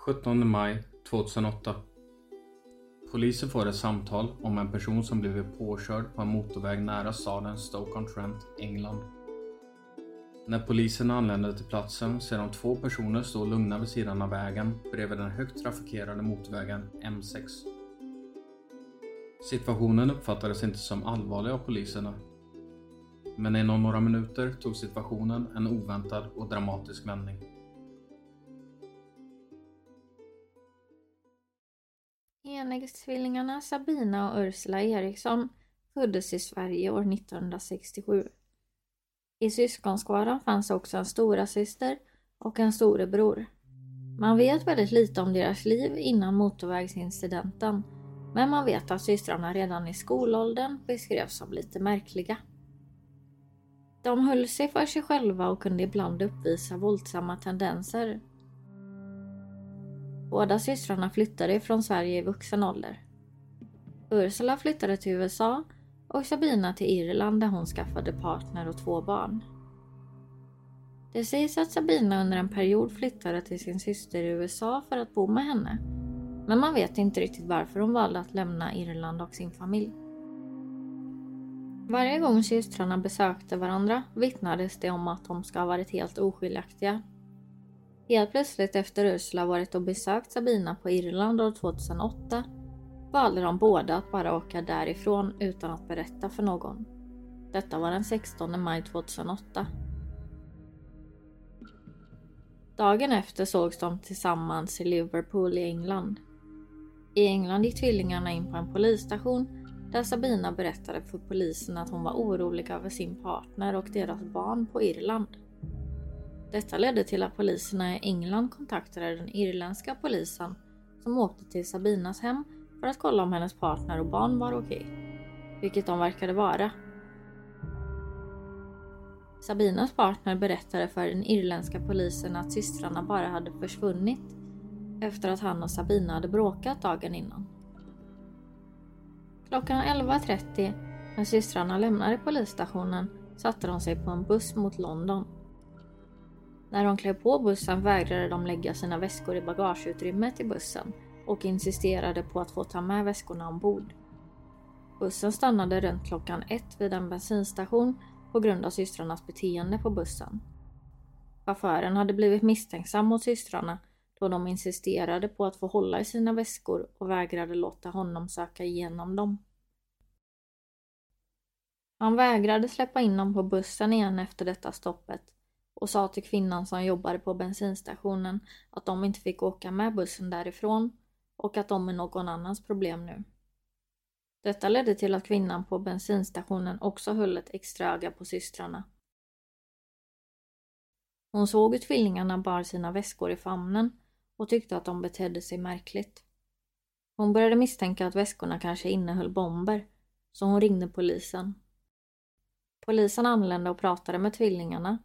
Sjuttonde maj 2008. Polisen får ett samtal om en person som blivit påkörd på en motorväg nära staden Stoke-on-Trent, England. När polisen anländer till platsen ser de två personer stå lugna vid sidan av vägen bredvid den högt trafikerade motorvägen M6. Situationen uppfattades inte som allvarlig av poliserna. Men inom några minuter tog situationen en oväntad och dramatisk vändning. Enäggstvillingarna Sabina och Ursula Eriksson föddes i Sverige år 1967. I syskonskaran fanns också en stora syster och en storebror. Man vet väldigt lite om deras liv innan motorvägsincidenten men man vet att systrarna redan i skolåldern beskrevs som lite märkliga. De höll sig för sig själva och kunde ibland uppvisa våldsamma tendenser. Båda systrarna flyttade från Sverige i vuxen ålder. Ursula flyttade till USA och Sabina till Irland där hon skaffade partner och två barn. Det sägs att Sabina under en period flyttade till sin syster i USA för att bo med henne. Men man vet inte riktigt varför hon valde att lämna Irland och sin familj. Varje gång systrarna besökte varandra vittnades det om att de ska ha varit helt oskiljaktiga. Helt plötsligt efter Ursula varit och besökt Sabina på Irland år 2008 valde de båda att bara åka därifrån utan att berätta för någon. Detta var den 16 maj 2008. Dagen efter sågs de tillsammans i Liverpool i England. I England gick tvillingarna in på en polisstation där Sabina berättade för polisen att hon var orolig över sin partner och deras barn på Irland. Detta ledde till att poliserna i England kontaktade den irländska polisen som åkte till Sabinas hem för att kolla om hennes partner och barn var okej. Vilket de verkade vara. Sabinas partner berättade för den irländska polisen att systrarna bara hade försvunnit efter att han och Sabina hade bråkat dagen innan. Klockan 11.30 när systrarna lämnade polisstationen satte de sig på en buss mot London. När de klev på bussen vägrade de lägga sina väskor i bagageutrymmet i bussen och insisterade på att få ta med väskorna ombord. Bussen stannade runt klockan ett vid en bensinstation på grund av systrarnas beteende på bussen. Chauffören hade blivit misstänksam mot systrarna då de insisterade på att få hålla i sina väskor och vägrade låta honom söka igenom dem. Han vägrade släppa in dem på bussen igen efter detta stoppet och sa till kvinnan som jobbade på bensinstationen att de inte fick åka med bussen därifrån och att de är någon annans problem nu. Detta ledde till att kvinnan på bensinstationen också höll ett extra öga på systrarna. Hon såg hur tvillingarna bar sina väskor i famnen och tyckte att de betedde sig märkligt. Hon började misstänka att väskorna kanske innehöll bomber, så hon ringde polisen. Polisen anlände och pratade med tvillingarna,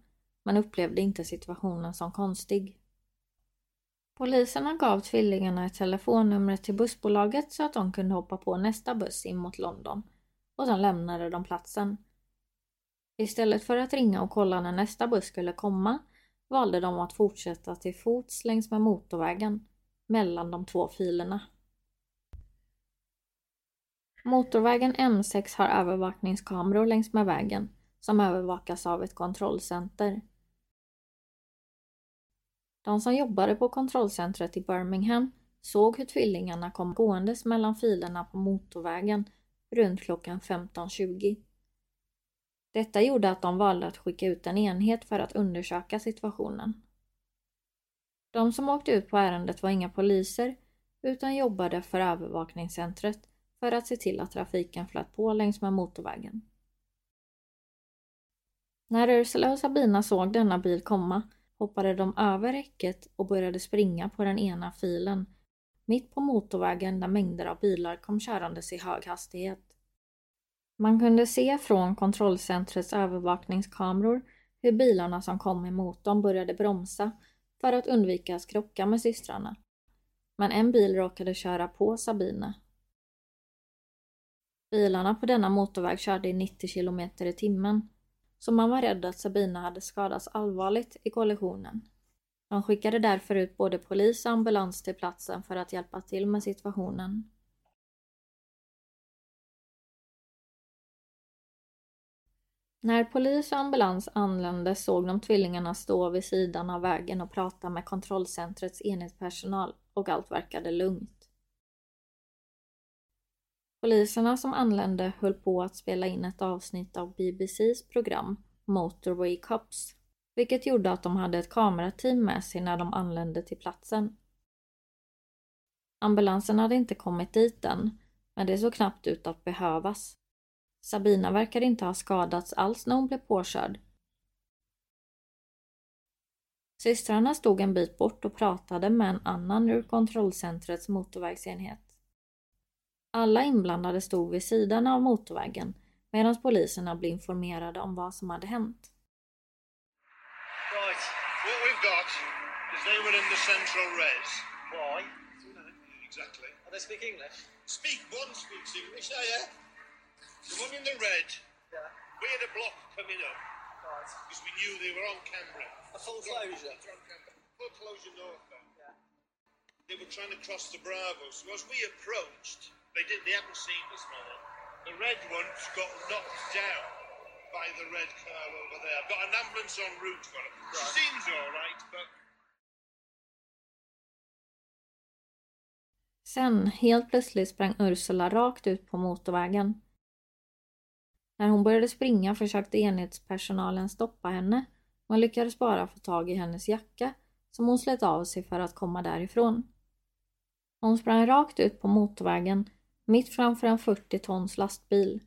men upplevde inte situationen som konstig. Poliserna gav tvillingarna ett telefonnummer till bussbolaget så att de kunde hoppa på nästa buss in mot London och sen lämnade de platsen. Istället för att ringa och kolla när nästa buss skulle komma valde de att fortsätta till fots längs med motorvägen mellan de två filerna. Motorvägen M6 har övervakningskameror längs med vägen som övervakas av ett kontrollcenter. De som jobbade på kontrollcentret i Birmingham såg hur tvillingarna kom gåendes mellan filerna på motorvägen runt klockan 15.20. Detta gjorde att de valde att skicka ut en enhet för att undersöka situationen. De som åkte ut på ärendet var inga poliser utan jobbade för övervakningscentret för att se till att trafiken flöt på längs med motorvägen. När Ursula och Sabina såg denna bil komma hoppade de över räcket och började springa på den ena filen mitt på motorvägen där mängder av bilar kom körandes i hög hastighet. Man kunde se från kontrollcentrets övervakningskameror hur bilarna som kom emot dem började bromsa för att undvika att krocka med systrarna. Men en bil råkade köra på Sabine. Bilarna på denna motorväg körde i 90 km i timmen, så man var rädd att Sabina hade skadats allvarligt i kollisionen. De skickade därför ut både polis och ambulans till platsen för att hjälpa till med situationen. När polis och ambulans anlände såg de tvillingarna stå vid sidan av vägen och prata med kontrollcentrets enhetspersonal och allt verkade lugnt. Poliserna som anlände höll på att spela in ett avsnitt av BBCs program Motorway Cops, vilket gjorde att de hade ett kamerateam med sig när de anlände till platsen. Ambulansen hade inte kommit dit än, men det såg knappt ut att behövas. Sabina verkade inte ha skadats alls när hon blev påkörd. Systrarna stod en bit bort och pratade med en annan ur kontrollcentrets motorvägsenhet. Alla inblandade stod vid sidan av motorvägen medan poliserna blev informerade om vad som hade hänt. Right, what we've got is they were in the central res. Why? Exactly. And they speak English? Speak one speaks English, oh yeah. The one in the red, Yeah. we had a block coming up Right. because we knew they were on camera. A full closure? Full closure northbound. They were trying to cross the Bravo, so as we approached, they did. They hadn't seen this man. The red ones got knocked down by the red car over there. I've got an ambulance en route for. She Right. seems all right, but Sen, helt plötsligt sprang Ursula rakt ut på motorvägen. När hon började springa försökte enhetspersonalen stoppa henne, men lyckades bara få tag i hennes jacka som hon slet av sig för att komma därifrån. Hon sprang rakt ut på motorvägen, mitt framför en 40 tons lastbil.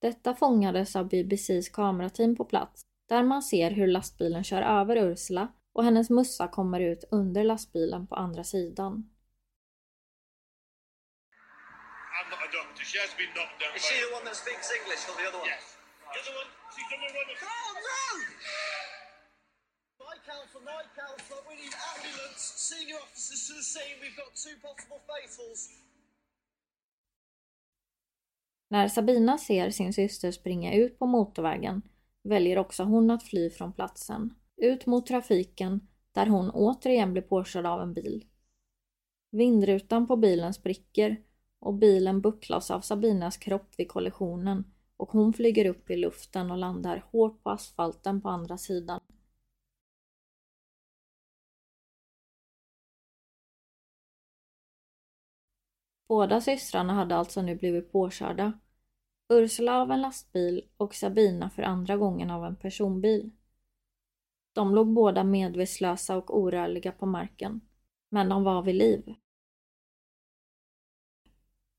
Detta fångades av BBCs kamerateam på plats, där man ser hur lastbilen kör över Ursula och hennes mussa kommer ut under lastbilen på andra sidan. I'm not a doctor. She has been knocked down Is she the one that speaks English or the other one? Yes. The other one, she's on the run. of- Oh no! Council, night council, we need ambulance, senior officers to the scene. We've got two possible fatals. När Sabina ser sin syster springa ut på motorvägen väljer också hon att fly från platsen, ut mot trafiken där hon återigen blir påkörd av en bil. Vindrutan på bilen spricker och bilen bucklas av Sabinas kropp vid kollisionen och hon flyger upp i luften och landar hårt på asfalten på andra sidan. Båda systrarna hade alltså nu blivit påkörda. Ursula av en lastbil och Sabina för andra gången av en personbil. De låg båda medvetslösa och orörliga på marken, men de var vid liv.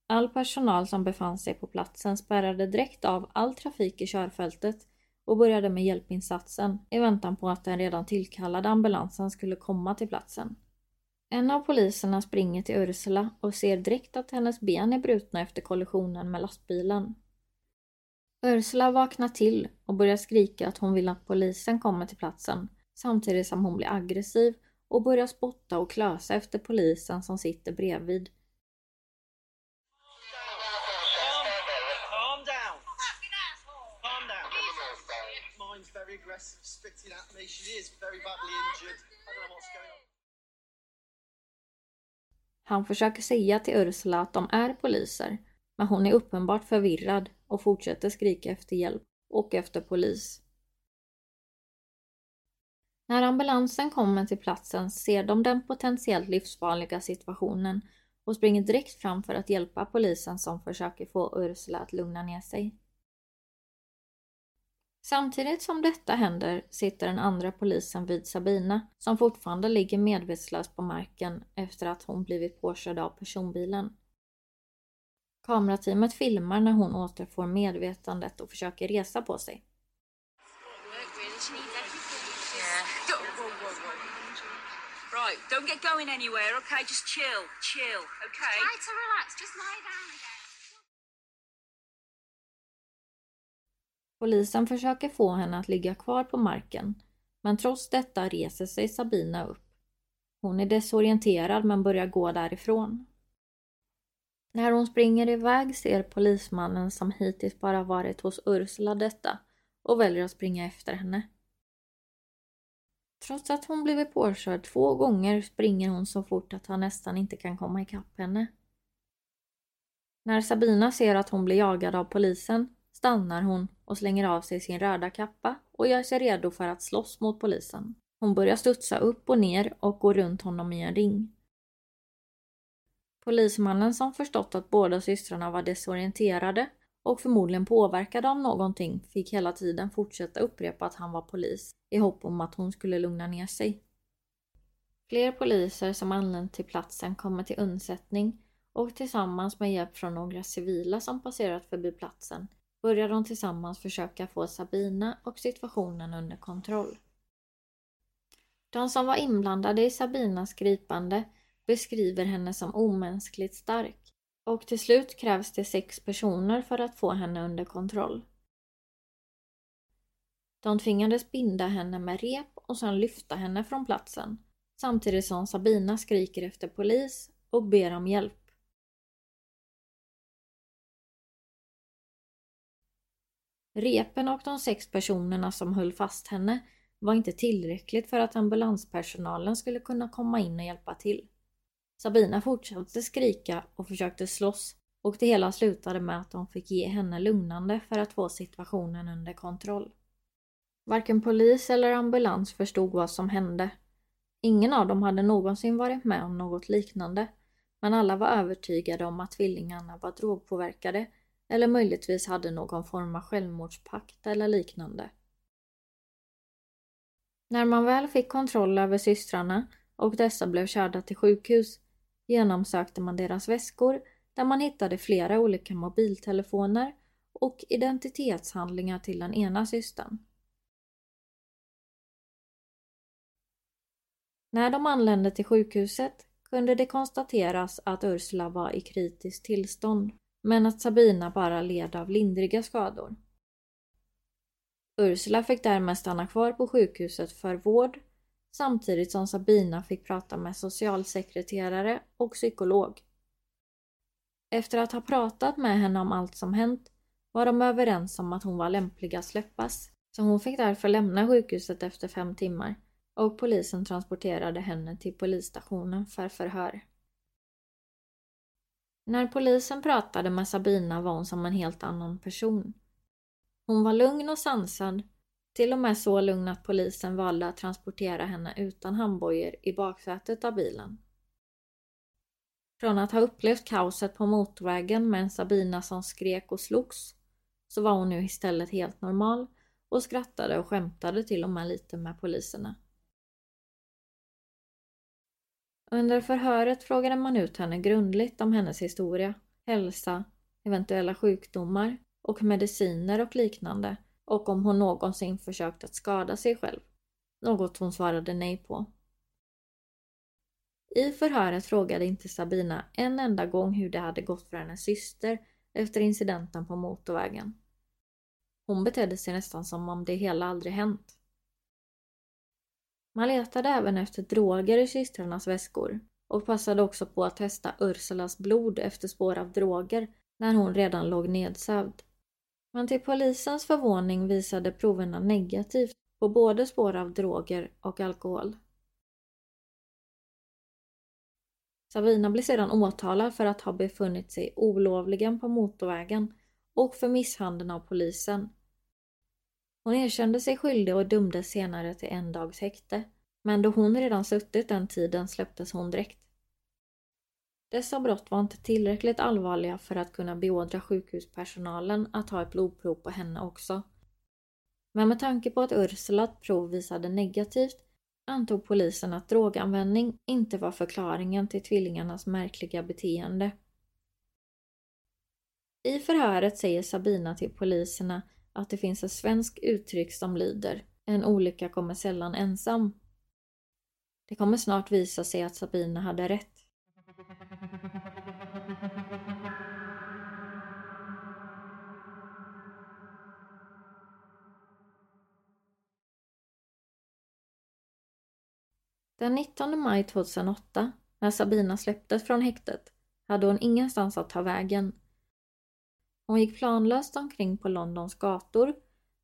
All personal som befann sig på platsen spärrade direkt av all trafik i körfältet och började med hjälpinsatsen i väntan på att den redan tillkallade ambulansen skulle komma till platsen. En av poliserna springer till Ursula och ser direkt att hennes ben är brutna efter kollisionen med lastbilen. Ursula vaknar till och börjar skrika att hon vill att polisen kommer till platsen samtidigt som hon blir aggressiv och börjar spotta och klösa efter polisen som sitter bredvid. Very aggressive, spitting at me. She is very badly injured. I don't know what's going on. Han försöker säga till Ursula att de är poliser, men hon är uppenbart förvirrad och fortsätter skrika efter hjälp och efter polis. När ambulansen kommer till platsen ser de den potentiellt livsfarliga situationen och springer direkt fram för att hjälpa polisen som försöker få Ursula att lugna ner sig. Samtidigt som detta händer sitter den andra polisen vid Sabina som fortfarande ligger medvetslös på marken efter att hon blivit påkörd av personbilen. Kamerateamet filmar när hon återfår medvetandet och försöker resa på sig. Right, don't get going anywhere, okay? Just chill, chill, okay? Try to relax. Just lie down again. Polisen försöker få henne att ligga kvar på marken, men trots detta reser sig Sabina upp. Hon är desorienterad men börjar gå därifrån. När hon springer iväg ser polismannen som hittills bara varit hos Ursula detta och väljer att springa efter henne. Trots att hon blivit påkörd två gånger springer hon så fort att han nästan inte kan komma ikapp henne. När Sabina ser att hon blir jagad av polisen stannar hon och slänger av sig sin röda kappa och gör sig redo för att slåss mot polisen. Hon börjar studsa upp och ner och går runt honom i en ring. Polismannen som förstått att båda systrarna var desorienterade och förmodligen påverkade av någonting fick hela tiden fortsätta upprepa att han var polis i hopp om att hon skulle lugna ner sig. Fler poliser som anlänt till platsen kommer till undsättning och tillsammans med hjälp från några civila som passerat förbi platsen börjar de tillsammans försöka få Sabina och situationen under kontroll. De som var inblandade i Sabinas gripande beskriver henne som omänskligt stark och till slut krävs det sex personer för att få henne under kontroll. De tvingades binda henne med rep och sedan lyfta henne från platsen samtidigt som Sabina skriker efter polis och ber om hjälp. Repen och de sex personerna som höll fast henne var inte tillräckligt för att ambulanspersonalen skulle kunna komma in och hjälpa till. Sabina fortsatte skrika och försökte slåss och det hela slutade med att de fick ge henne lugnande för att få situationen under kontroll. Varken polis eller ambulans förstod vad som hände. Ingen av dem hade någonsin varit med om något liknande men alla var övertygade om att tvillingarna var drogpåverkade eller möjligtvis hade någon form av självmordspakt eller liknande. När man väl fick kontroll över systrarna och dessa blev körda till sjukhus genomsökte man deras väskor där man hittade flera olika mobiltelefoner och identitetshandlingar till den ena systern. När de anlände till sjukhuset kunde det konstateras att Ursula var i kritiskt tillstånd men att Sabina bara led av lindriga skador. Ursula fick därmed stanna kvar på sjukhuset för vård samtidigt som Sabina fick prata med socialsekreterare och psykolog. Efter att ha pratat med henne om allt som hänt var de överens om att hon var lämplig att släppas, så hon fick därför lämna sjukhuset efter fem timmar och polisen transporterade henne till polisstationen för förhör. När polisen pratade med Sabina var hon som en helt annan person. Hon var lugn och sansad, till och med så lugn att polisen valde att transportera henne utan handbojor i baksätet av bilen. Från att ha upplevt kaoset på motorvägen med en Sabina som skrek och slogs så var hon nu istället helt normal och skrattade och skämtade till och med lite med poliserna. Under förhöret frågade man ut henne grundligt om hennes historia, hälsa, eventuella sjukdomar och mediciner och liknande och om hon någonsin försökt att skada sig själv. Något hon svarade nej på. I förhöret frågade inte Sabina en enda gång hur det hade gått för hennes syster efter incidenten på motorvägen. Hon betedde sig nästan som om det hela aldrig hänt. Man letade även efter droger i systrarnas väskor och passade också på att testa Ursulas blod efter spår av droger när hon redan låg nedsövd. Men till polisens förvåning visade proverna negativt på både spår av droger och alkohol. Sabina blir sedan åtalad för att ha befunnit sig olovligen på motorvägen och för misshandeln av polisen. Hon erkände sig skyldig och dömdes senare till en dags häkte, men då hon redan suttit den tiden släpptes hon direkt. Dessa brott var inte tillräckligt allvarliga för att kunna beordra sjukhuspersonalen att ta ett blodprov på henne också. Men med tanke på att Ursulas prov visade negativt antog polisen att droganvändning inte var förklaringen till tvillingarnas märkliga beteende. I förhöret säger Sabina till poliserna att det finns ett svenskt uttryck som lyder En olycka kommer sällan ensam. Det kommer snart visa sig att Sabina hade rätt. Den 19 maj 2008, när Sabina släpptes från häktet, hade hon ingenstans att ta vägen. Hon gick planlöst omkring på Londons gator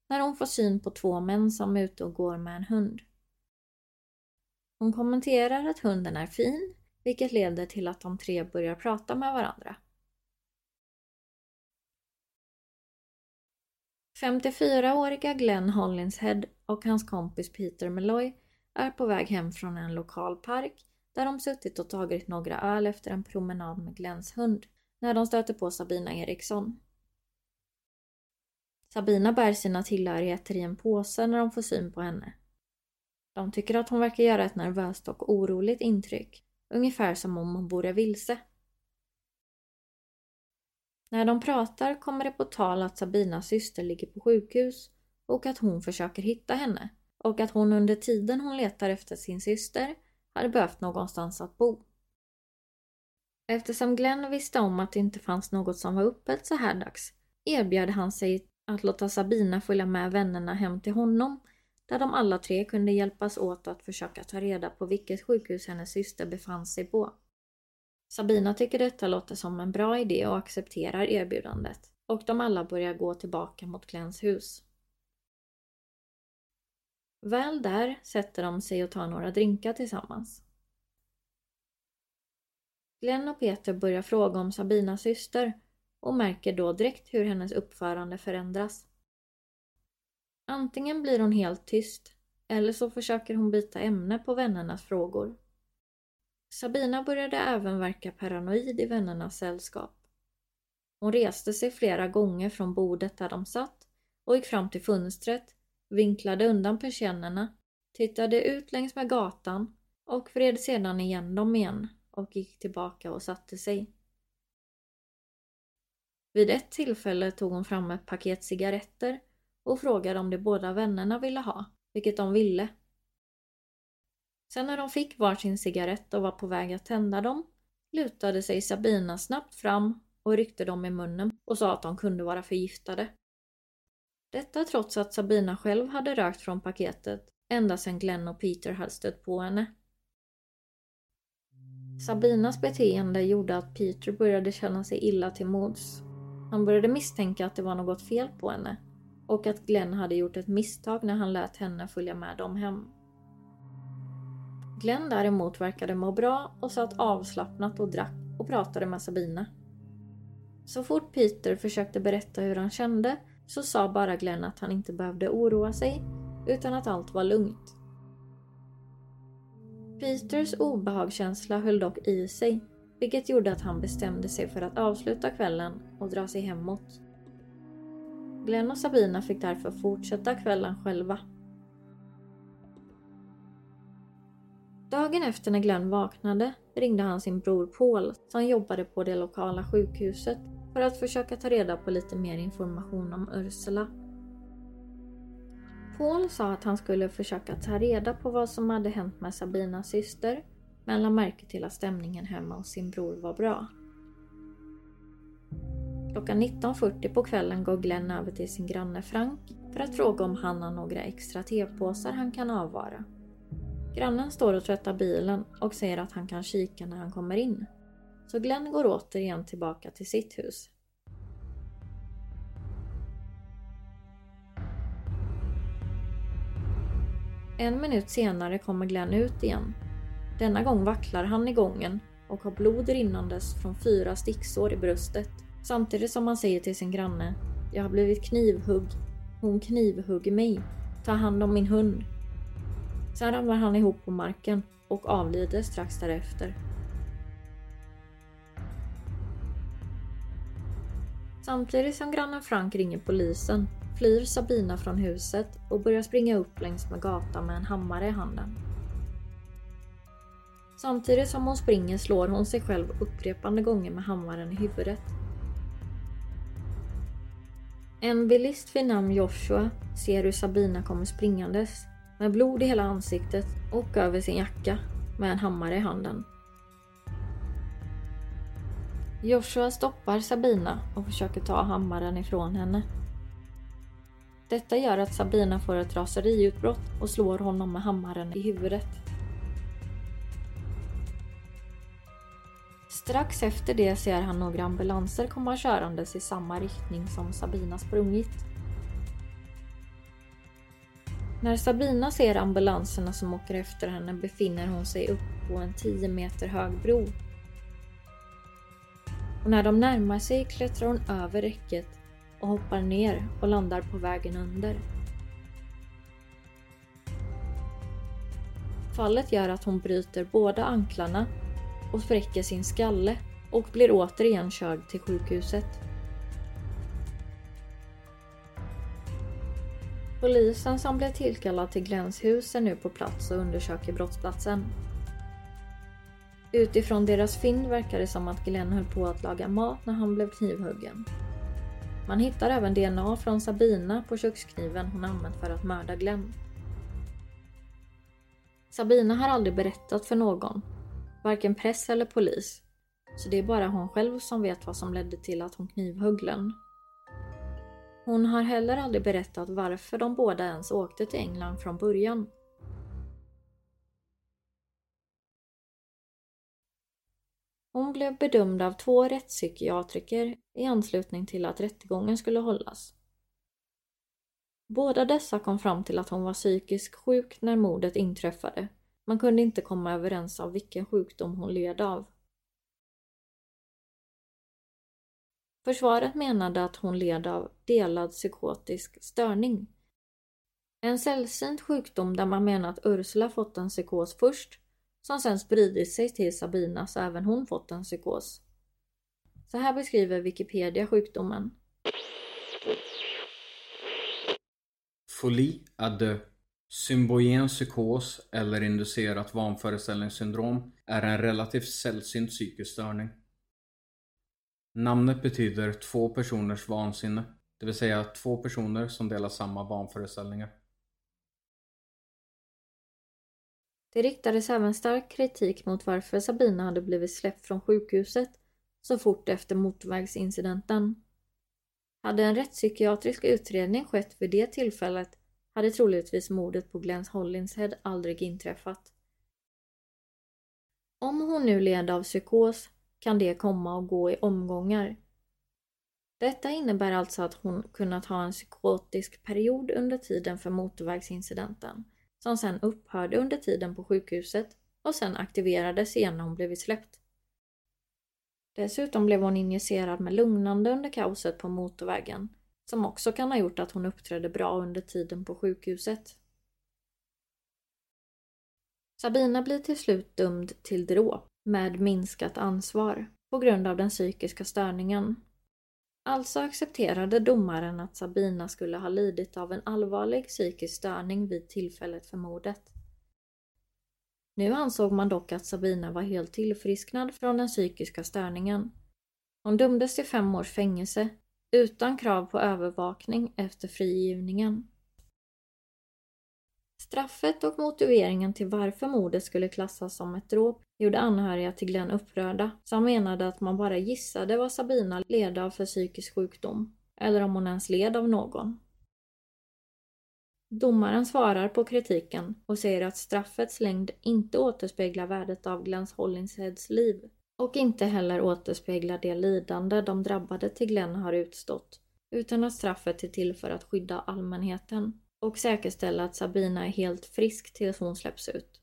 när hon får syn på två män som är ute och går med en hund. Hon kommenterar att hunden är fin, vilket leder till att de tre börjar prata med varandra. 54-åriga Glenn Hollinshead och hans kompis Peter Malloy är på väg hem från en lokal park där de suttit och tagit några öl efter en promenad med Glenns hund när de stöter på Sabina Eriksson. Sabina bär sina tillhörigheter i en påse när de får syn på henne. De tycker att hon verkar göra ett nervöst och oroligt intryck, ungefär som om hon vore vilse. När de pratar kommer det på tal att Sabinas syster ligger på sjukhus och att hon försöker hitta henne och att hon under tiden hon letar efter sin syster hade behövt någonstans att bo. Eftersom Glenn visste om att det inte fanns något som var öppet så här dags erbjöd han sig att låta Sabina följa med vännerna hem till honom där de alla tre kunde hjälpas åt att försöka ta reda på vilket sjukhus hennes syster befann sig på. Sabina tycker detta låter som en bra idé och accepterar erbjudandet och de alla börjar gå tillbaka mot Glens hus. Väl där sätter de sig och tar några drinkar tillsammans. Glenn och Peter börjar fråga om Sabinas syster och märker då direkt hur hennes uppförande förändras. Antingen blir hon helt tyst eller så försöker hon byta ämne på vännernas frågor. Sabina började även verka paranoid i vännernas sällskap. Hon reste sig flera gånger från bordet där de satt och gick fram till fönstret, vinklade undan persiennerna, tittade ut längs med gatan och vred sedan igen dem igen och gick tillbaka och satte sig. Vid ett tillfälle tog hon fram ett paket cigaretter och frågade om de båda vännerna ville ha, vilket de ville. Sen när de fick varsin cigarett och var på väg att tända dem lutade sig Sabina snabbt fram och ryckte dem i munnen och sa att de kunde vara förgiftade. Detta trots att Sabina själv hade rökt från paketet ända sedan Glenn och Peter hade stött på henne. Sabinas beteende gjorde att Peter började känna sig illa till mods. Han började misstänka att det var något fel på henne och att Glenn hade gjort ett misstag när han lät henne följa med dem hem. Glenn däremot verkade må bra och satt avslappnat och drack och pratade med Sabina. Så fort Peter försökte berätta hur han kände så sa bara Glenn att han inte behövde oroa sig utan att allt var lugnt. Peters obehagskänsla höll dock i sig vilket gjorde att han bestämde sig för att avsluta kvällen och dra sig hemåt. Glenn och Sabina fick därför fortsätta kvällen själva. Dagen efter när Glenn vaknade ringde han sin bror Paul som jobbade på det lokala sjukhuset för att försöka ta reda på lite mer information om Ursula. Paul sa att han skulle försöka ta reda på vad som hade hänt med Sabinas syster men lade märke till att stämningen hemma hos sin bror var bra. Klockan 19.40 på kvällen går Glenn över till sin granne Frank för att fråga om han har några extra tepåsar han kan avvara. Grannen står och tvättar bilen och säger att han kan kika när han kommer in. Så Glenn går återigen tillbaka till sitt hus. En minut senare kommer Glenn ut igen. Denna gång vacklar han i gången och har blod rinnandes från fyra sticksår i bröstet. Samtidigt som han säger till sin granne Jag har blivit knivhugg. Hon knivhugger mig. Ta hand om min hund. Sen ramlar han ihop på marken och avlider strax därefter. Samtidigt som grannen Frank ringer polisen flyr Sabina från huset och börjar springa upp längs med gatan med en hammare i handen. Samtidigt som hon springer slår hon sig själv upprepande gånger med hammaren i huvudet. En bilist vid namn Joshua ser hur Sabina kommer springandes med blod i hela ansiktet och över sin jacka med en hammare i handen. Joshua stoppar Sabina och försöker ta hammaren ifrån henne. Detta gör att Sabina får ett raseriutbrott och slår honom med hammaren i huvudet. Strax efter det ser han några ambulanser komma körandes i samma riktning som Sabina sprungit. När Sabina ser ambulanserna som åker efter henne befinner hon sig upp på en 10 meter hög bro. Och när de närmar sig klättrar hon över räcket och hoppar ner och landar på vägen under. Fallet gör att hon bryter båda anklarna och spräcker sin skalle och blir återigen körd till sjukhuset. Polisen som blev tillkallad till Glens hus är nu på plats och undersöker brottsplatsen. Utifrån deras fynd verkar det som att Glenn höll på att laga mat när han blev knivhuggen. Man hittar även DNA från Sabina på kökskniven hon använt för att mörda Glenn. Sabina har aldrig berättat för någon, varken press eller polis, så det är bara hon själv som vet vad som ledde till att hon knivhögg Glenn. Hon har heller aldrig berättat varför de båda ens åkte till England från början. Hon blev bedömd av två rättspsykiatriker i anslutning till att rättegången skulle hållas. Båda dessa kom fram till att hon var psykiskt sjuk när mordet inträffade. Man kunde inte komma överens om vilken sjukdom hon led av. Försvaret menade att hon led av delad psykotisk störning. En sällsynt sjukdom där man menar att Ursula fått en psykos först, som sen spridit sig till Sabina så även hon fått en psykos. Så här beskriver Wikipedia sjukdomen. Folie à deux. Symbogen psykos eller inducerat vanföreställningssyndrom är en relativt sällsynt psykisk störning. Namnet betyder två personers vansinne, det vill säga två personer som delar samma vanföreställningar. Det riktades även stark kritik mot varför Sabina hade blivit släppt från sjukhuset så fort efter motorvägsincidenten. Hade en rättspsykiatrisk utredning skett vid det tillfället hade troligtvis mordet på Glens Hollinshead aldrig inträffat. Om hon nu led av psykos kan det komma och gå i omgångar. Detta innebär alltså att hon kunnat ha en psykotisk period under tiden för motorvägsincidenten som sedan upphörde under tiden på sjukhuset och sen aktiverades igen när hon blivit släppt. Dessutom blev hon injicerad med lugnande under kaoset på motorvägen som också kan ha gjort att hon uppträdde bra under tiden på sjukhuset. Sabina blir till slut dömd till dråp med minskat ansvar på grund av den psykiska störningen. Alltså accepterade domaren att Sabina skulle ha lidit av en allvarlig psykisk störning vid tillfället för mordet. Nu ansåg man dock att Sabina var helt tillfrisknad från den psykiska störningen. Hon dömdes till fem års fängelse utan krav på övervakning efter frigivningen. Straffet och motiveringen till varför mordet skulle klassas som ett dråp gjorde anhöriga till Glenn upprörda som menade att man bara gissade vad Sabina led av för psykisk sjukdom eller om hon ens led av någon. Domaren svarar på kritiken och säger att straffets längd inte återspeglar värdet av Glenns Hollinsheads liv och inte heller återspeglar det lidande de drabbade till Glenn har utstått utan att straffet är till för att skydda allmänheten och säkerställa att Sabina är helt frisk tills hon släpps ut.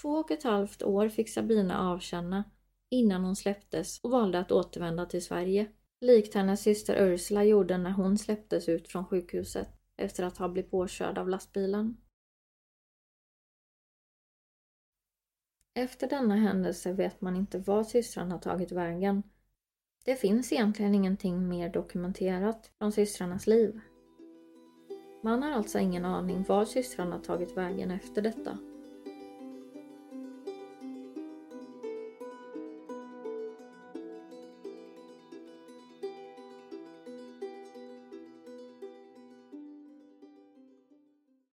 Två och ett halvt år fick Sabina avkänna innan hon släpptes och valde att återvända till Sverige, likt hennes syster Ursula gjorde när hon släpptes ut från sjukhuset efter att ha blivit påkörd av lastbilen. Efter denna händelse vet man inte vad systrarna tagit vägen. Det finns egentligen ingenting mer dokumenterat från systrarnas liv. Man har alltså ingen aning var systrarna tagit vägen efter detta.